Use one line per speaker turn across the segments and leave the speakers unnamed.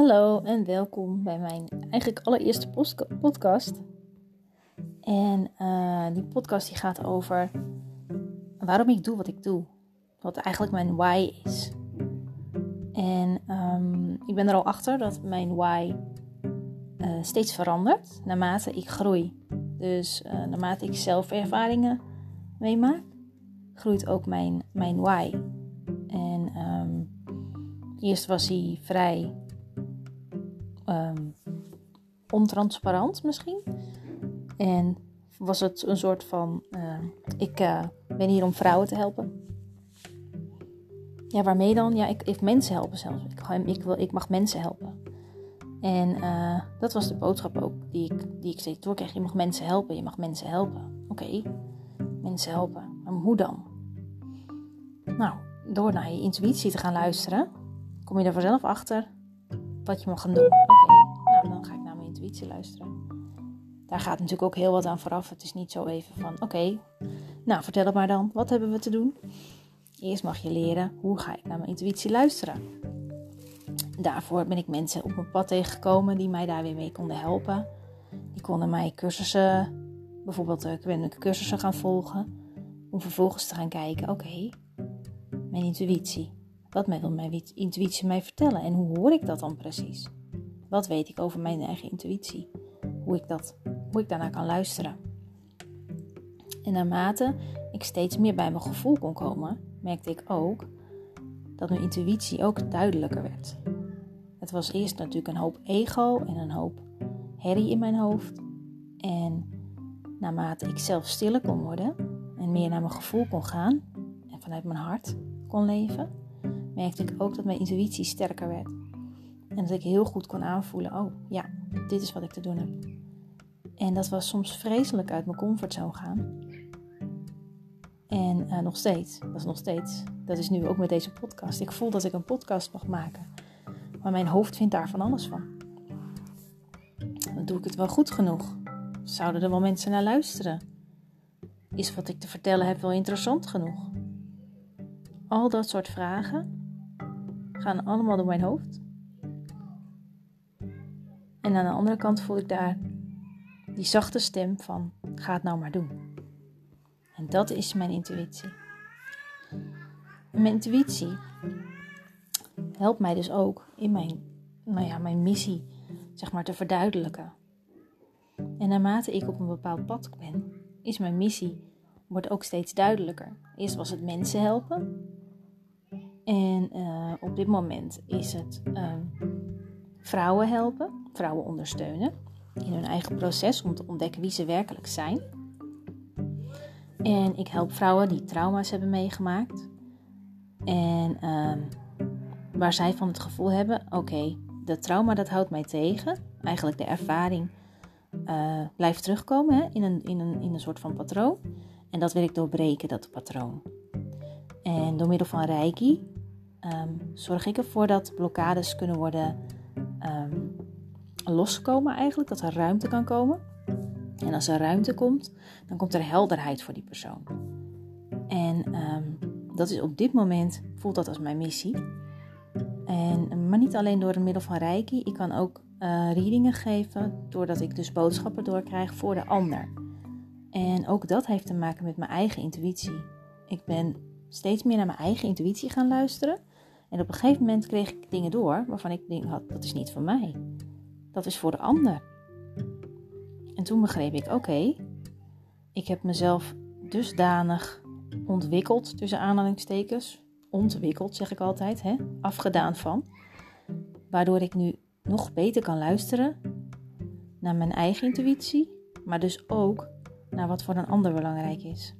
Hallo en welkom bij mijn eigenlijk allereerste podcast. En uh, die podcast die gaat over waarom ik doe wat ik doe. Wat eigenlijk mijn why is. En um, ik ben er al achter dat mijn why uh, steeds verandert naarmate ik groei. Dus uh, naarmate ik zelf ervaringen meemaak, groeit ook mijn, mijn why. En um, eerst was hij vrij um, ontransparant misschien. En was het een soort van: uh, ik uh, ben hier om vrouwen te helpen. Ja, waarmee dan? Ja, ik, ik mensen helpen zelfs. Ik, ik, wil, ik mag mensen helpen. En uh, dat was de boodschap ook die ik, die ik steeds doorkreeg. Je mag mensen helpen, je mag mensen helpen. Oké, mensen helpen. Maar hoe dan? Nou, door naar je intuïtie te gaan luisteren, kom je er vanzelf achter wat je mag gaan doen. Oké, okay. nou dan ga ik naar mijn intuïtie luisteren. Daar gaat natuurlijk ook heel wat aan vooraf. Het is niet zo even van, oké, okay, nou vertel het maar dan. Wat hebben we te doen? Eerst mag je leren, hoe ga ik naar mijn intuïtie luisteren? Daarvoor ben ik mensen op mijn pad tegengekomen die mij daar weer mee konden helpen. Die konden mij cursussen, bijvoorbeeld ik ben cursussen gaan volgen. Om vervolgens te gaan kijken, oké, okay, mijn intuïtie. Wat wil mijn intuïtie mij vertellen en hoe hoor ik dat dan precies? Wat weet ik over mijn eigen intuïtie? Hoe ik, dat, hoe ik daarnaar kan luisteren. En naarmate ik steeds meer bij mijn gevoel kon komen, merkte ik ook dat mijn intuïtie ook duidelijker werd. Het was eerst natuurlijk een hoop ego en een hoop herrie in mijn hoofd. En naarmate ik zelf stiller kon worden en meer naar mijn gevoel kon gaan en vanuit mijn hart kon leven, merkte ik ook dat mijn intuïtie sterker werd. En dat ik heel goed kon aanvoelen: oh ja, dit is wat ik te doen heb. En dat was soms vreselijk uit mijn comfortzone gaan. En uh, nog steeds, dat is nog steeds, dat is nu ook met deze podcast. Ik voel dat ik een podcast mag maken. Maar mijn hoofd vindt daar van alles van. Doe ik het wel goed genoeg? Zouden er wel mensen naar luisteren? Is wat ik te vertellen heb wel interessant genoeg? Al dat soort vragen gaan allemaal door mijn hoofd. En aan de andere kant voel ik daar die zachte stem van: ga het nou maar doen. En dat is mijn intuïtie. Mijn intuïtie helpt mij dus ook in mijn, nou ja, mijn missie zeg maar, te verduidelijken. En naarmate ik op een bepaald pad ben, is mijn missie wordt ook steeds duidelijker. Eerst was het mensen helpen. En uh, op dit moment is het uh, vrouwen helpen, vrouwen ondersteunen in hun eigen proces om te ontdekken wie ze werkelijk zijn. En ik help vrouwen die trauma's hebben meegemaakt. En uh, waar zij van het gevoel hebben: oké, de trauma dat houdt mij tegen. Eigenlijk de ervaring uh, blijft terugkomen hè, in, een, in, een, in een soort van patroon. En dat wil ik doorbreken, dat patroon. En door middel van Reiki um, zorg ik ervoor dat blokkades kunnen worden um, loskomen eigenlijk, dat er ruimte kan komen. En als er ruimte komt, dan komt er helderheid voor die persoon. En um, dat is op dit moment, voelt dat als mijn missie. En, maar niet alleen door het middel van Reiki, ik kan ook uh, readingen geven, doordat ik dus boodschappen doorkrijg voor de ander. En ook dat heeft te maken met mijn eigen intuïtie. Ik ben steeds meer naar mijn eigen intuïtie gaan luisteren. En op een gegeven moment kreeg ik dingen door waarvan ik denk had, dat is niet voor mij. Dat is voor de ander. En toen begreep ik, oké, ik heb mezelf dusdanig ontwikkeld, tussen aanhalingstekens, ontwikkeld zeg ik altijd, hè, afgedaan van, waardoor ik nu nog beter kan luisteren naar mijn eigen intuïtie, maar dus ook naar wat voor een ander belangrijk is.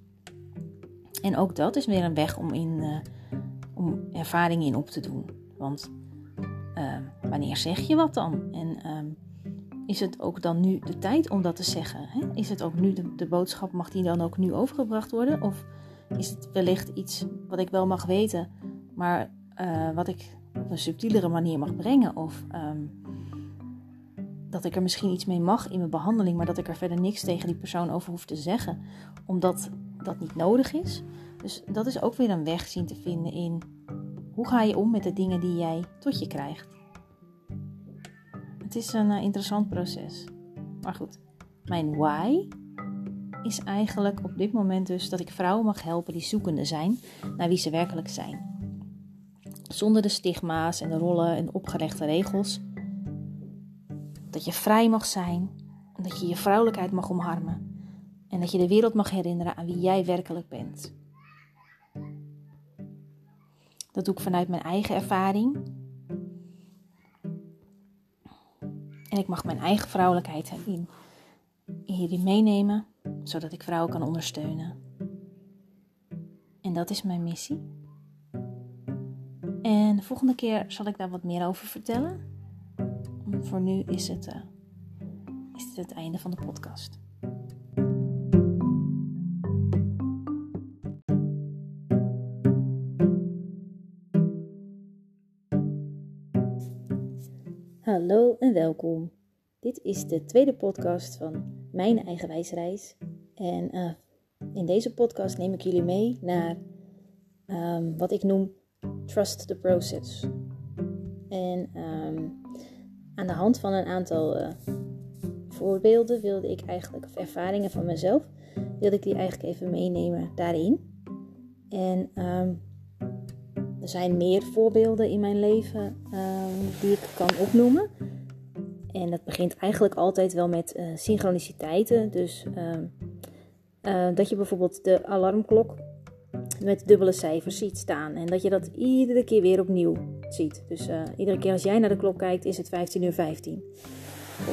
En ook dat is weer een weg om in uh, om ervaring in op te doen. Want uh, wanneer zeg je wat dan? En uh, is het ook dan nu de tijd om dat te zeggen? Hè? Is het ook nu de, de, boodschap, mag die dan ook nu overgebracht worden? Of is het wellicht iets wat ik wel mag weten, maar uh, wat ik op een subtielere manier mag brengen? Of um, dat ik er misschien iets mee mag in mijn behandeling, maar dat ik er verder niks tegen die persoon over hoef te zeggen, omdat dat niet nodig is? Dus dat is ook weer een weg zien te vinden in hoe ga je om met de dingen die jij tot je krijgt. het is een eh, interessant proces. Maar goed, mijn why is eigenlijk op dit moment dus dat ik vrouwen mag helpen die zoekende zijn naar wie ze werkelijk zijn. Zonder de stigma's en de rollen en opgelegde regels. Dat je vrij mag zijn, dat je je vrouwelijkheid mag omarmen en dat je de wereld mag herinneren aan wie jij werkelijk bent. Dat doe ik vanuit mijn eigen ervaring. En ik mag mijn eigen vrouwelijkheid in, hierin meenemen, zodat ik vrouwen kan ondersteunen. En dat is mijn missie. En de volgende keer zal ik daar wat meer over vertellen. Voor nu is het, uh, is het het einde van de podcast. Welkom. Dit is de tweede podcast van Mijn Eigen Wijsreis. En uh, in deze podcast neem ik jullie mee naar um, wat ik noem Trust the Process. En um, aan de hand van een aantal uh, voorbeelden wilde ik eigenlijk, of ervaringen van mezelf, wilde ik die eigenlijk even meenemen daarin. En um, er zijn meer voorbeelden in mijn leven die ik kan opnoemen. En dat begint eigenlijk altijd wel met uh, synchroniciteiten. Dus uh, dat je bijvoorbeeld de alarmklok met dubbele cijfers ziet staan. En dat je dat iedere keer weer opnieuw ziet. Dus uh, iedere keer als jij naar de klok kijkt, is het 15 uur 15.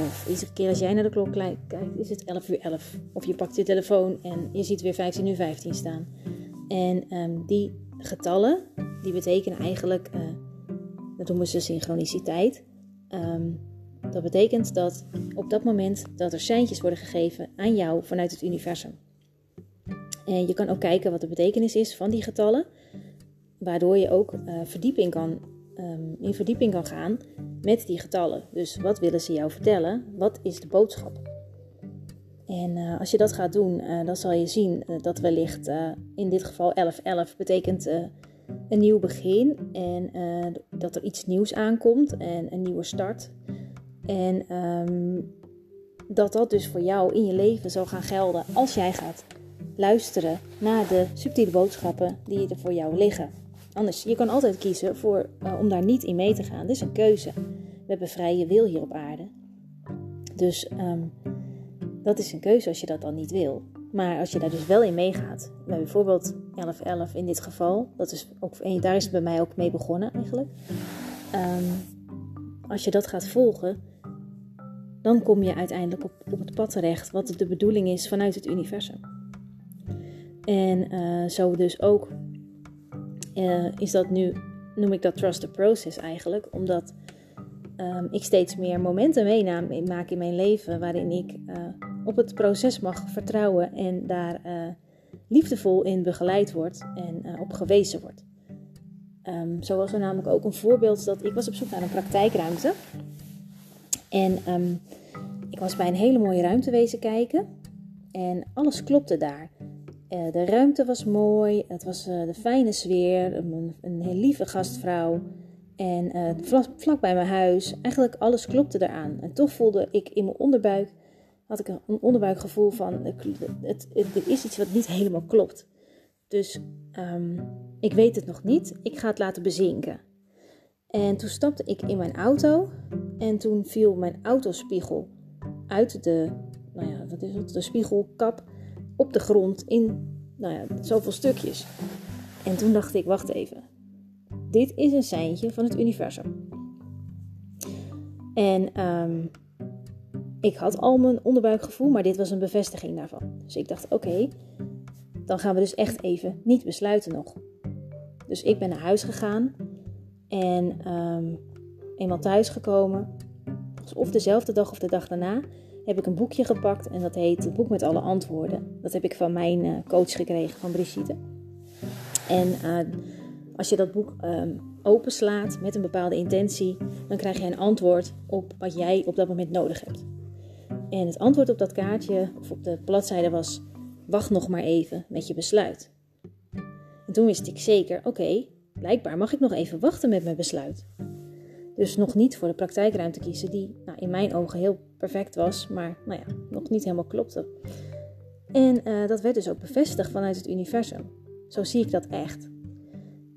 Of iedere keer als jij naar de klok kijkt, is het 11 uur 11. Of je pakt je telefoon en je ziet weer 15 uur 15 staan. En um, die getallen, die betekenen eigenlijk, dat noemen ze synchroniciteit. Um, dat betekent dat op dat moment dat er seintjes worden gegeven aan jou vanuit het universum. En je kan ook kijken wat de betekenis is van die getallen, waardoor je ook uh, verdieping kan, um, in verdieping kan gaan met die getallen. Dus wat willen ze jou vertellen? Wat is de boodschap? En uh, als je dat gaat doen, uh, dan zal je zien dat wellicht in dit geval 1111 betekent een nieuw begin en dat er iets nieuws aankomt en een nieuwe start. En um, dat dat dus voor jou in je leven zal gaan gelden als jij gaat luisteren naar de subtiele boodschappen die er voor jou liggen. Anders, je kan altijd kiezen voor, uh, om daar niet in mee te gaan. Dit is een keuze. We hebben vrije wil hier op aarde. Dus um, dat is een keuze als je dat dan niet wil. Maar als je daar dus wel in meegaat, bijvoorbeeld 1111 in dit geval, dat is ook, en daar is het bij mij ook mee begonnen eigenlijk. Um, als je dat gaat volgen, dan kom je uiteindelijk op, op het pad terecht wat de bedoeling is vanuit het universum. En uh, zo dus ook uh, is dat nu, noem ik dat trust the process eigenlijk, omdat um, ik steeds meer momenten meenaam, in mijn leven waarin ik uh, op het proces mag vertrouwen en daar liefdevol in begeleid word en op gewezen wordt. Um, zo was er namelijk ook een voorbeeld dat ik was op zoek naar een praktijkruimte. En um, ik was bij een hele mooie ruimte wezen kijken. En alles klopte daar. Uh, de ruimte was mooi. Het was uh, de fijne sfeer. Een, een heel lieve gastvrouw. En uh, vlak, vlak, bij mijn huis. Eigenlijk alles klopte eraan. En toch voelde ik in mijn onderbuik. Had ik een onderbuikgevoel van. Het, er is iets wat niet helemaal klopt. Dus um, ik weet het nog niet. Ik ga het laten bezinken. En toen stapte ik in mijn auto. En toen viel mijn autospiegel uit de, nou ja, wat is het, de spiegelkap op de grond in nou ja, zoveel stukjes. En toen dacht ik, wacht even. Dit is een seintje van het universum. En um, ik had al mijn onderbuikgevoel, maar dit was een bevestiging daarvan. Dus ik dacht, oké, dan gaan we dus echt even niet besluiten nog. Dus ik ben naar huis gegaan en um, eenmaal thuis gekomen, of dezelfde dag of de dag daarna, heb ik een boekje gepakt en dat heet Het Boek met alle antwoorden. Dat heb ik van mijn uh, coach gekregen, van Brigitte. En uh, als je dat boek um, openslaat met een bepaalde intentie, dan krijg je een antwoord op wat jij op dat moment nodig hebt. En het antwoord op dat kaartje of op de bladzijde was: wacht nog maar even met je besluit. En toen wist ik zeker: oké, blijkbaar mag ik nog even wachten met mijn besluit. Dus nog niet voor de praktijkruimte kiezen, die nou, in mijn ogen heel perfect was, maar nou ja, nog niet helemaal klopte. En uh, dat werd dus ook bevestigd vanuit het universum. Zo zie ik dat echt.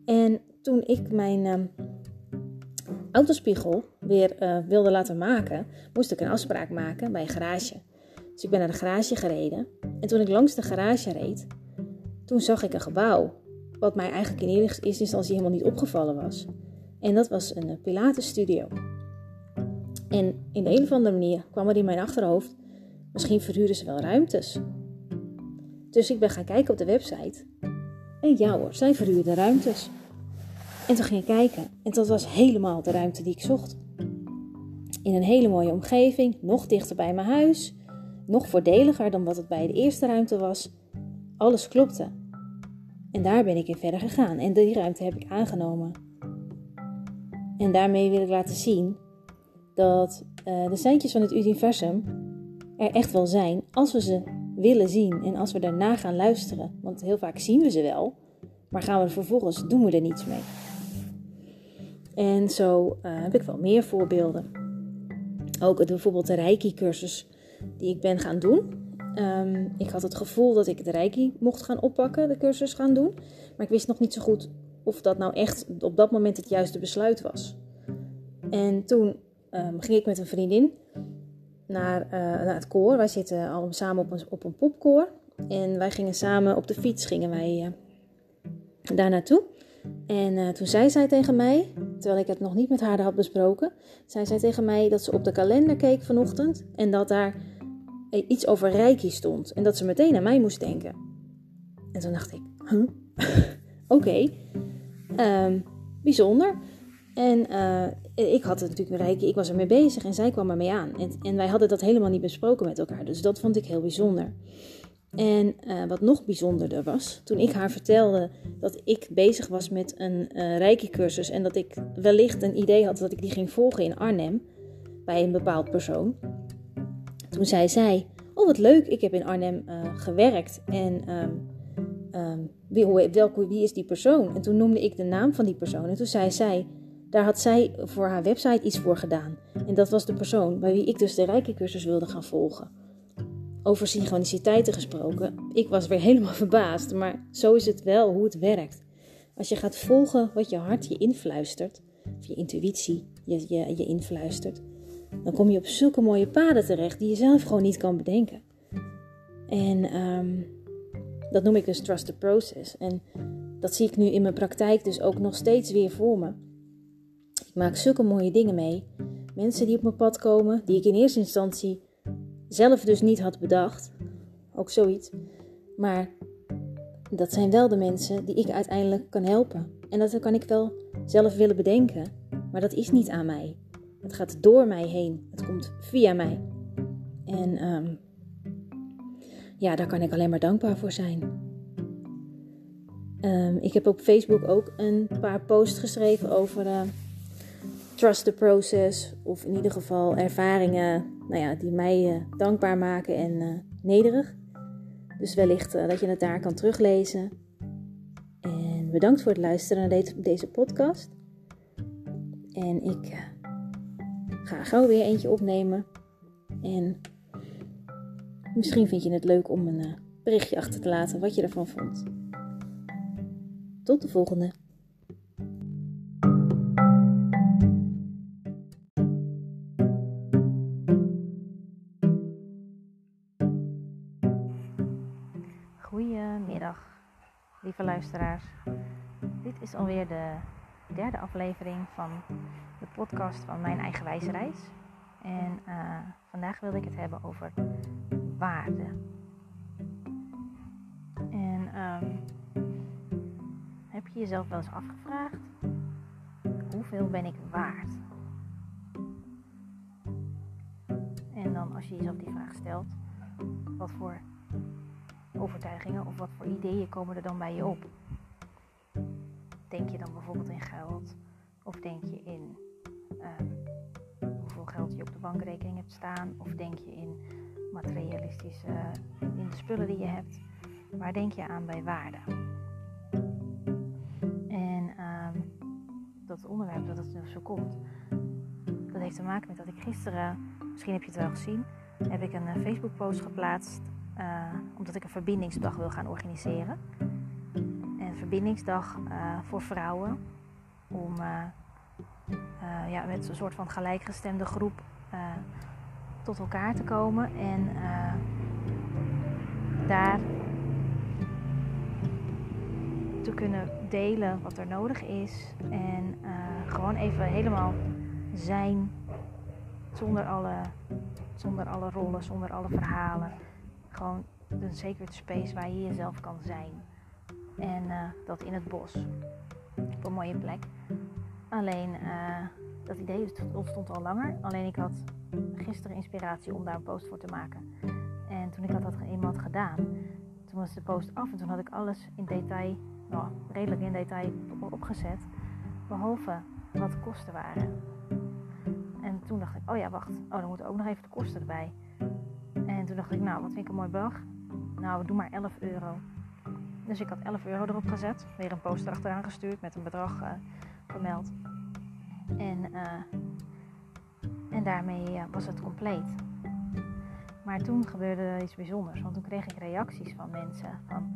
En toen ik mijn uh, autospiegel weer uh, wilde laten maken, moest ik een afspraak maken bij een garage. Dus ik ben naar de garage gereden. En toen ik langs de garage reed, toen zag ik een gebouw. Wat mij eigenlijk in eerste instantie helemaal niet opgevallen was. En dat was een Pilates-studio. En in de een of andere manier kwam er in mijn achterhoofd: misschien verhuren ze wel ruimtes. Dus ik ben gaan kijken op de website. En ja hoor, zij verhuurden ruimtes. En toen ging ik kijken. En dat was helemaal de ruimte die ik zocht. In een hele mooie omgeving, nog dichter bij mijn huis. Nog voordeliger dan wat het bij de eerste ruimte was. Alles klopte. En daar ben ik in verder gegaan. En die ruimte heb ik aangenomen. En daarmee wil ik laten zien dat uh, de seintjes van het universum er echt wel zijn als we ze willen zien en als we daarna gaan luisteren. Want heel vaak zien we ze wel, maar gaan we er vervolgens doen we er niets mee. En zo uh, heb ik wel meer voorbeelden. Ook bijvoorbeeld de Reiki-cursus die ik ben gaan doen. Um, ik had het gevoel dat ik de Reiki mocht gaan oppakken, de cursus gaan doen. Maar ik wist nog niet zo goed of dat nou echt op dat moment het juiste besluit was. En toen um, ging ik met een vriendin naar, uh, naar het koor. Wij zitten allemaal samen op een, op een popkoor. En wij gingen samen op de fiets gingen wij uh, daar naartoe. En uh, toen zei zij tegen mij, terwijl ik het nog niet met haar had besproken, zei zij tegen mij dat ze op de kalender keek vanochtend en dat daar iets over Reiki stond. En dat ze meteen aan mij moest denken. En toen dacht ik, huh? oké. Um, bijzonder. En uh, ik had het natuurlijk Reiki, ik was ermee bezig en zij kwam ermee aan. En, wij hadden dat helemaal niet besproken met elkaar. Dus dat vond ik heel bijzonder. En uh, wat nog bijzonderder was, toen ik haar vertelde dat ik bezig was met een uh, Reiki-cursus en dat ik wellicht een idee had dat ik die ging volgen in Arnhem bij een bepaald persoon. Toen zei zij: Oh, wat leuk, ik heb in Arnhem gewerkt en um, um, wie, wie is die persoon? En toen noemde ik de naam van die persoon en toen zei zij: daar had zij voor haar website iets voor gedaan. En dat was de persoon bij wie ik dus de Reiki-cursus wilde gaan volgen. Over synchroniciteiten gesproken, ik was weer helemaal verbaasd, maar zo is het wel hoe het werkt. Als je gaat volgen wat je hart je influistert, of je intuïtie je, je, je influistert, dan kom je op zulke mooie paden terecht die je zelf gewoon niet kan bedenken. En um, dat noem ik dus trust the process. En dat zie ik nu in mijn praktijk dus ook nog steeds weer voor me. Ik maak zulke mooie dingen mee. Mensen die op mijn pad komen, die ik in eerste instantie zelf dus niet had bedacht. Ook zoiets. Maar dat zijn wel de mensen die ik uiteindelijk kan helpen. En dat kan ik wel zelf willen bedenken. Maar dat is niet aan mij. Het gaat door mij heen. Het komt via mij. En um, ja, daar kan ik alleen maar dankbaar voor zijn. Um, ik heb op Facebook ook een paar posts geschreven over uh, trust the process. Of in ieder geval ervaringen nou ja, die mij uh, dankbaar maken en uh, nederig. Dus wellicht dat je het daar kan teruglezen. En bedankt voor het luisteren naar deze podcast. En ik ga gauw weer eentje opnemen. En misschien vind je het leuk om een berichtje achter te laten wat je ervan vond. Tot de volgende. lieve luisteraars. Dit is alweer de derde aflevering van de podcast van Mijn Eigen Wijze En uh, vandaag wilde ik het hebben over waarde. En um, heb je jezelf wel eens afgevraagd: hoeveel ben ik waard? En dan als je jezelf die vraag stelt, wat voor overtuigingen of wat voor ideeën komen er dan bij je op? Denk je dan bijvoorbeeld in geld? Of denk je in uh, hoeveel geld je op de bankrekening hebt staan? Of denk je in materialistische, in de spullen die je hebt? Waar denk je aan bij waarde? En um, dat onderwerp dat het zo komt, heeft te maken met dat ik gisteren, misschien heb je het wel gezien, heb ik een uh, Facebook post geplaatst. omdat ik een verbindingsdag wil gaan organiseren. Een verbindingsdag voor vrouwen. Om ja, met een soort van gelijkgestemde groep tot elkaar te komen. En daar te kunnen delen wat er nodig is. En uh, gewoon even helemaal zijn zonder alle, zonder alle rollen, zonder alle verhalen. Gewoon een sacred space waar je jezelf kan zijn. En uh, dat in het bos. Op een mooie plek. Alleen, dat idee ontstond al langer. Alleen ik had gisteren inspiratie om daar een post voor te maken. En toen ik dat eenmaal had gedaan, toen was de post af en toen had ik alles in detail, nou, redelijk in detail opgezet. Behalve wat de kosten waren. En toen dacht ik, oh ja, wacht. Oh, dan moeten ook nog even de kosten erbij. En toen dacht ik, nou, wat vind ik een mooi bedrag? Nou, doe maar 11 euro. Dus ik had 11 euro erop gezet. Weer een poster achteraan gestuurd met een bedrag uh, vermeld. En, uh, en daarmee uh, was het compleet. Maar toen gebeurde iets bijzonders. Want toen kreeg ik reacties van mensen. Van,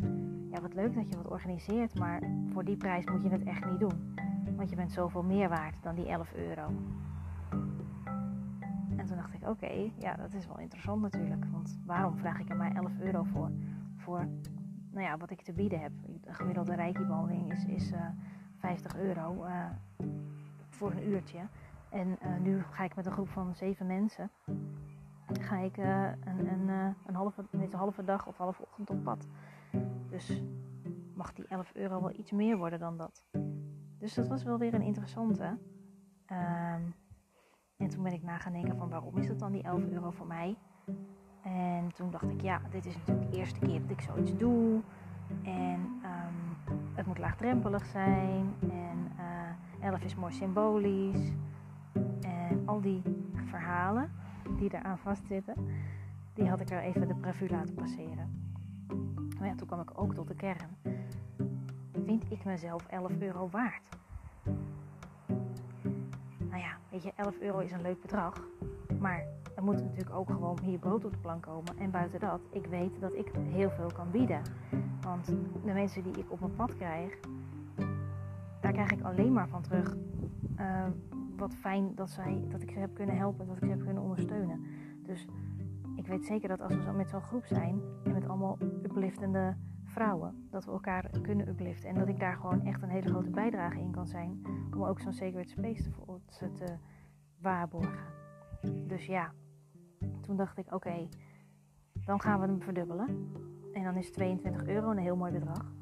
ja, wat leuk dat je wat organiseert. Maar voor die prijs moet je het echt niet doen. Want je bent zoveel meer waard dan die 11 euro. En toen dacht ik, oké, ja, dat is wel interessant natuurlijk. Want waarom vraag ik er maar 11 euro voor? Voor nou ja, wat ik te bieden heb. Een gemiddelde reiki is, is uh, eh, 50 euro uh, voor een uurtje. En uh, nu ga ik met een groep van zeven mensen ga ik uh, een, een, uh, een, halve, een halve dag of halve ochtend op pad. Dus mag die 11 euro wel iets meer worden dan dat. Dus dat was wel weer een interessante. Um, en toen ben ik na gaan denken van waarom is dat dan die 11 euro voor mij? En toen dacht ik, ja, dit is natuurlijk de eerste keer dat ik zoiets doe. En um, het moet laagdrempelig zijn. En uh, 11 is mooi symbolisch. Al die verhalen die eraan vastzitten, die had ik er even de prevue laten passeren. Maar ja, toen kwam ik ook tot de kern. Vind ik mezelf 11 euro waard? Nou ja, weet je, 11 euro is een leuk bedrag. Maar er moet natuurlijk ook gewoon hier brood op de plank komen. En buiten dat, ik weet dat ik heel veel kan bieden. Want de mensen die ik op mijn pad krijg, daar krijg ik alleen maar van terug. Uh, wat fijn dat, zij, dat ik ze heb kunnen helpen, dat ik ze heb kunnen ondersteunen. Dus ik weet zeker dat als we zo met zo'n groep zijn en met allemaal upliftende vrouwen, dat we elkaar kunnen upliften. En dat ik daar gewoon echt een hele grote bijdrage in kan zijn om ook zo'n sacred space te, te waarborgen. Dus ja, toen dacht ik: oké, dan gaan we hem verdubbelen. En dan is 22 euro een heel mooi bedrag.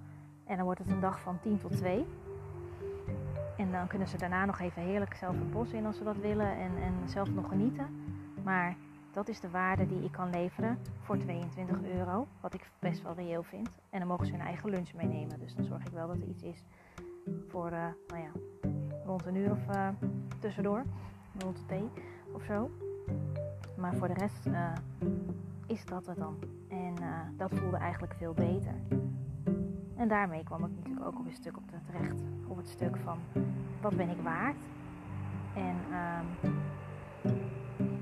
En dan wordt het een dag van 10 tot 2. En dan kunnen ze daarna nog even heerlijk zelf het bos in als ze dat willen en, en zelf nog genieten. Maar dat is de waarde die ik kan leveren voor 22 euro, wat ik best wel reëel vind. En dan mogen ze hun eigen lunch meenemen. Dus dan zorg ik wel dat er iets is voor, uh, nou ja, rond een uur of uh, tussendoor, rond de thee of zo. Maar voor de rest uh, is dat het dan. En dat voelde eigenlijk veel beter. En daarmee kwam ik natuurlijk ook op een stuk op de terecht. Op het stuk van wat ben ik waard? En um,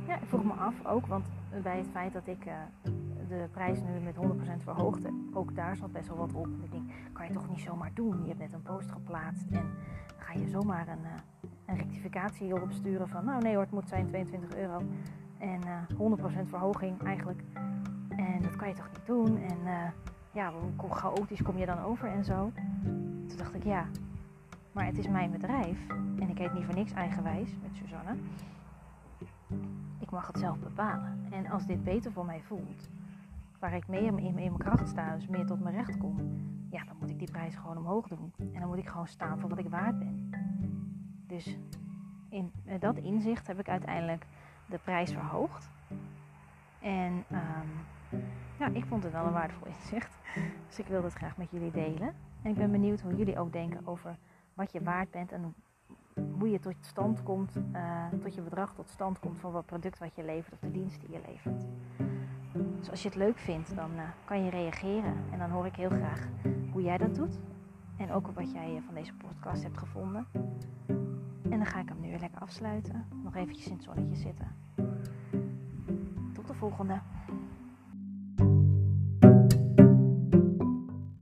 ja, ik vroeg me af ook, want bij het feit dat ik uh, de prijs nu met 100% verhoogde, ook daar zat best wel wat op. Ik denk, kan je toch niet zomaar doen? Je hebt net een post geplaatst en ga je zomaar een, uh, een rectificatie hierop sturen van, nou nee hoor, het moet zijn 22 euro en uh, eh, 100% verhoging eigenlijk. En dat kan je toch niet doen? En ja, hoe chaotisch kom je dan over en zo. Toen dacht ik, ja, maar het is mijn bedrijf en ik heet niet voor niks eigenwijs met Suzanne. Ik mag het zelf bepalen. En als dit beter voor mij voelt, waar ik meer in, mijn kracht sta, dus meer tot mijn recht kom, ja, dan moet ik die prijs gewoon omhoog doen. En dan moet ik gewoon staan voor wat ik waard ben. Dus in dat inzicht heb ik uiteindelijk de prijs verhoogd. En um, ja, ik vond het wel een waardevol inzicht. Dus ik wil het graag met jullie delen. En ik ben benieuwd hoe jullie ook denken over wat je waard bent en hoe je tot stand komt, uh, tot je bedrag tot stand komt van wat product wat je levert of de dienst die je levert. Dus als je het leuk vindt, dan uh, kan je reageren. En dan hoor ik heel graag hoe jij dat doet. En ook wat jij van deze podcast hebt gevonden. En dan ga ik hem nu weer lekker afsluiten. Nog eventjes in het zonnetje zitten. Tot de volgende.